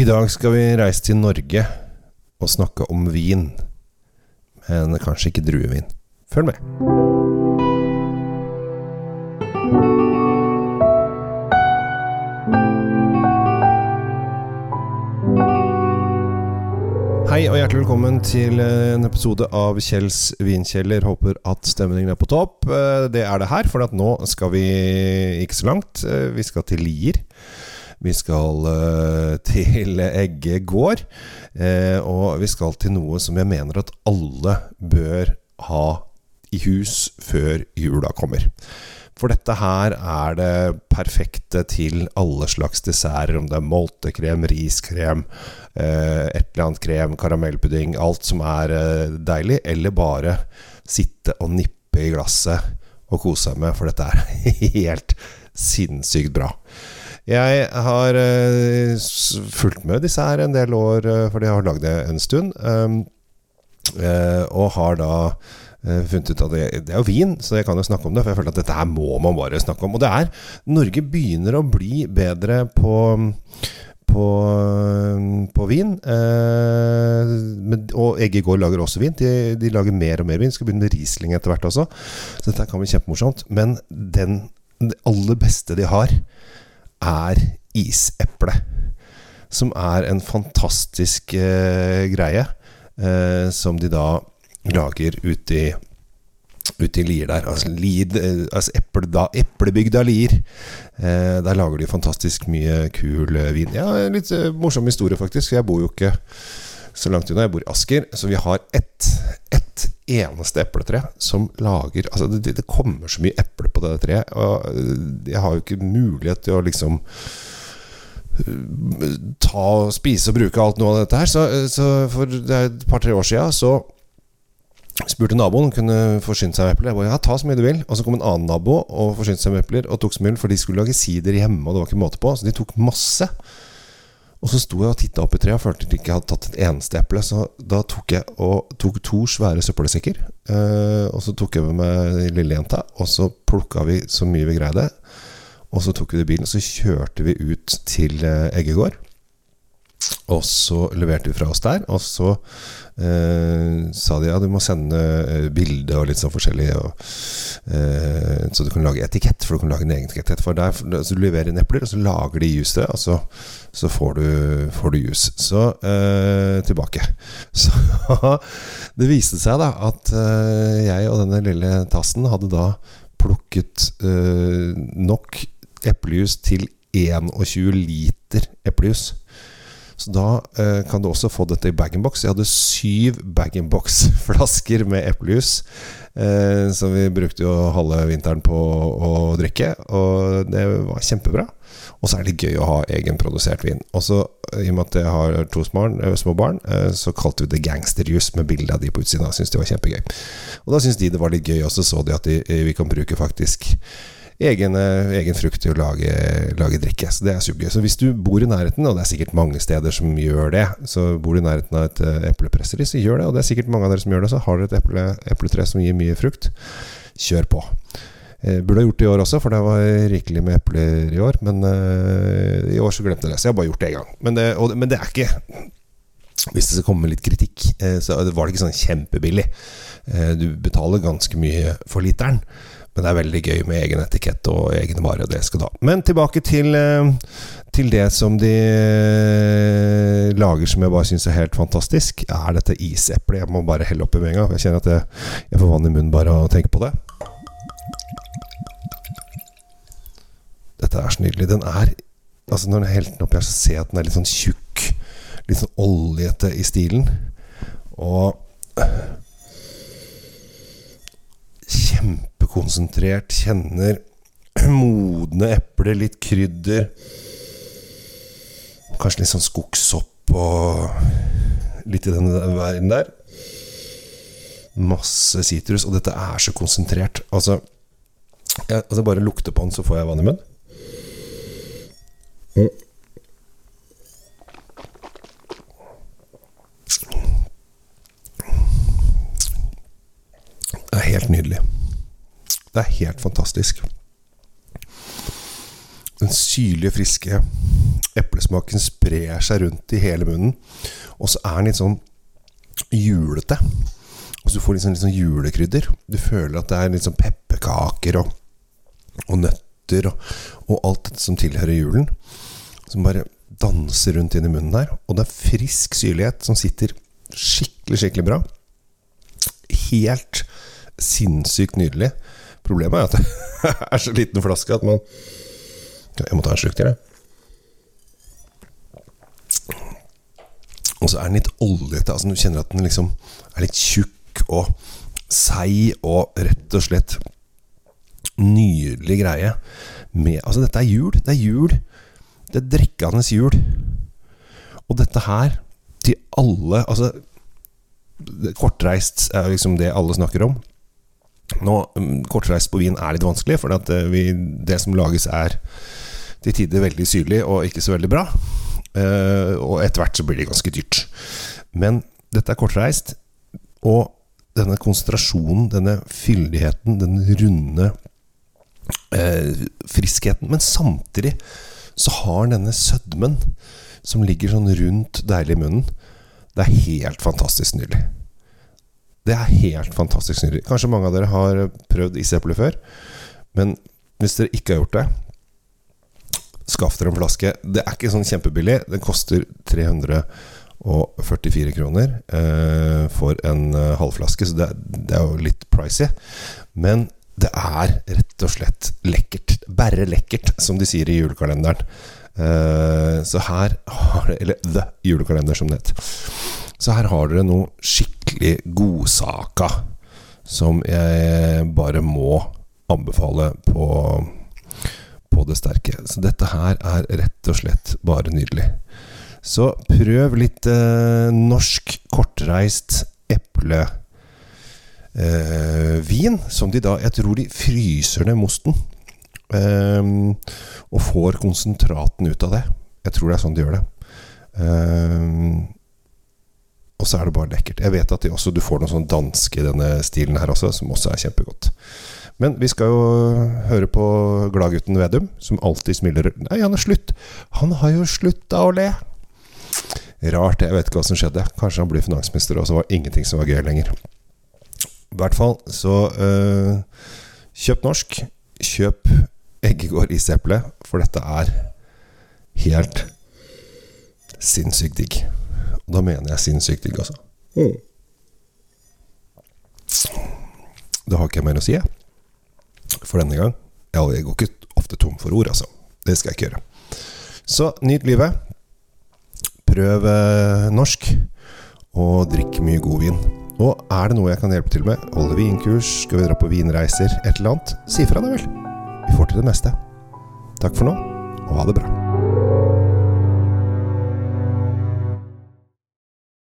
I dag skal vi reise til Norge og snakke om vin. Men kanskje ikke druevin. Følg med. Hei og hjertelig velkommen til en episode av Kjells vinkjeller. Håper at stemningen er på topp. Eh, Det er det her, for nå skal vi ikke så langt. Eh, Vi skal til Lier. Vi skal eh, til Egge gård. eh, Og vi skal til noe som jeg mener at alle bør ha i hus før jula kommer. For dette her er det perfekte til alle slags desserter, om det er moltekrem, riskrem, eh, et eller annet krem, karamellpudding, alt som er deilig, eller bare sitte og nippe i glasset og kose seg med, for dette er helt sinnssykt bra. Jeg har eh, fulgt med disse her en del år, fordi for jeg har lagd det en stund, um, eh, og har da eh, funnet ut at det, det er jo vin, så jeg kan jo snakke om det. For jeg føler at dette her må man bare snakke om. Og det er Norge begynner å bli bedre på på, på vin. Eh, men, og Egge lager også vin. De, de lager mer og mer vin. Skal begynne med Riesling etter hvert også. Så dette kan bli kjempemorsomt. Men den, det aller beste de har, er iseple. Som er en fantastisk eh, greie. Eh, som de da lager ute i Ute i Lier der. Altså, Lier, eh, altså eple, da, Eplebygda Lier. Eh, der lager de fantastisk mye kul eh, vin. Ja, en litt eh, morsom historie, faktisk. Jeg bor jo ikke så langt unna. Jeg bor i Asker. Så vi har ett eneste epletre som lager Altså, det, det kommer så mye eple på det treet. Og eh, jeg har jo ikke mulighet til å liksom eh, ta og spise og bruke alt noe av dette her. Så, så for et par-tre år sia så spurte naboen kunne forsynt seg med epler. Jeg bare, ja, ta så mye du vil. Og så kom en annen nabo og forsynte seg med epler og tok så mye, for de skulle lage sider hjemme, og det var ikke måte på. Så de tok masse. Og så sto jeg og titta opp i treet og følte at jeg ikke hadde tatt et eneste eple. Så da tok jeg og tok to svære søppelsekker. Eh, og så tok jeg med meg lillejenta, og så plukka vi så mye vi greide. Og så tok vi det i bilen, og så kjørte vi ut til eh, Eggegård. Og så leverte vi fra oss der, og så eh, sa de ja, du må sende eh, bilde og litt sånn forskjellig. Og, eh, så du kan lage etikett, for du kan lage en egen etikett. For der, så du leverer inn epler, og så lager de juice, og så, så får, du, får du juice. Så eh, tilbake. Så det viste seg da at eh, jeg og denne lille tassen hadde da plukket eh, nok eplejus til 21 liter eplejus. Så da eh, kan du også få dette i bag-in-box. Jeg hadde syv bag-in-box-flasker med eplejus. Eh, som vi brukte jo halve vinteren på å drikke. Og det var kjempebra. Og så er det gøy å ha egenprodusert vin. Og så, i og med at jeg har to eh, små barn eh, så kalte vi det gangsterjus med bilde av de på utsiden. Jeg syntes det var kjempegøy. Og da syntes de det var litt gøy, og så de at de, eh, vi kan bruke faktisk egen, eh, egen frukt til å lage, lage drikke. Så det er supergøy. Så hvis du bor i nærheten, og det er sikkert mange steder som gjør det, så bor du i nærheten av et eh, eplepresseri, så gjør det. Og det er sikkert mange av dere som gjør det. Så har dere et eple, epletre som gir mye frukt, kjør på. Eh, burde ha gjort det i år også, for det var rikelig med epler i år. Men eh, i år så glemte jeg det, så jeg har bare gjort det én gang. Men det, og, men det er ikke Hvis det skal komme litt kritikk, så var det ikke sånn kjempebillig. Eh, du betaler ganske mye for literen. Men det er veldig gøy med egen etikett og egen vare. Det skal du ha. Men tilbake til, eh, til det som de eh, lager som jeg bare syns er helt fantastisk. Er dette iseple? Jeg må bare helle oppi med en gang. Jeg kjenner at jeg, jeg får vann i munnen bare av å tenke på det. Dette er så nydelig. Den er Altså Når jeg heller den oppi her, så ser jeg at den er litt sånn tjukk. Litt sånn oljete i stilen. Og kjempekonsentrert. Kjenner modne epler, litt krydder. Kanskje litt sånn skogsopp og litt i den verden der. Masse sitrus, og dette er så konsentrert. Altså, jeg, altså Bare lukter på den, så får jeg vann i munnen. Det er helt nydelig. Det er helt fantastisk. Den syrlige, friske eplesmaken sprer seg rundt i hele munnen. Og så er den litt sånn julete. Og så du får litt sånn, litt sånn julekrydder. Du føler at det er litt sånn pepperkaker og, og nøtter og, og alt dette som tilhører julen. Som bare danser rundt inn i munnen der. Og det er frisk syrlighet som sitter skikkelig, skikkelig bra. Helt sinnssykt nydelig. Problemet er at det er så liten flaske at man Jeg må ta en slurk til, jeg. Og så er den litt oljete. Altså, du kjenner at den liksom er litt tjukk og seig og rett og slett nydelig greie. Med, altså, dette er jul. Det er jul. Det er drikkende jul. Og dette her, til alle Altså, kortreist er liksom det alle snakker om. Nå, mm, Kortreist på vin er litt vanskelig, for vi, det som lages, er til tider veldig syrlig og ikke så veldig bra. Uh, og etter hvert så blir det ganske dyrt. Men dette er kortreist, og denne konsentrasjonen, denne fyldigheten, den runde uh, friskheten Men samtidig så har denne sødmen som ligger sånn rundt deilig i munnen, det er helt fantastisk nydelig. Det er helt fantastisk nydelig. Kanskje mange av dere har prøvd iseple før, men hvis dere ikke har gjort det, skaff dere en flaske. Det er ikke sånn kjempebillig. Den koster 344 kroner eh, for en uh, halvflaske, så det, det, er jo litt pricy. Men det er rett og slett lekkert. Bare lekkert, som de sier i julekalenderen. Eh, så her har det Eller The julekalender, som det heter. Så her har dere noe skikkelig godsaka som jeg bare må anbefale på på det sterke. Så dette her er rett og slett bare nydelig. Så prøv litt eh, norsk kortreist eplevin, eh, som de da Jeg tror de fryser ned mosten. Eh, og får konsentraten ut av det. Jeg tror det er sånn de gjør det. Eh, og så er det bare lekkert. Jeg vet at også, du får noe sånn dansk i denne stilen her også, som også er kjempegodt. Men vi skal jo høre på gladgutten Vedum, som alltid smiler Nei, han er slutt. Han har jo slutta å le. Rart. Jeg vet ikke hva som skjedde. Kanskje han blir finansminister, og så var ingenting som var gøy lenger. I hvert fall så øh, Kjøp norsk. Kjøp Eggegård iseple, for dette er helt sinnssykt digg. Og da mener jeg sinnssykt digg, altså. Mm. Da har ikke jeg mer å si, jeg for denne gang. Jeg går ikke ofte tom for ord, altså. Det skal jeg ikke gjøre. Så nyt livet. Prøv eh, norsk, og drikk mye god vin. Og er det noe jeg kan hjelpe til med, holde vinkurs, skal vi dra på vinreiser, et eller annet, si fra, det vel. Vi får til det meste. Takk for nå, og ha det bra.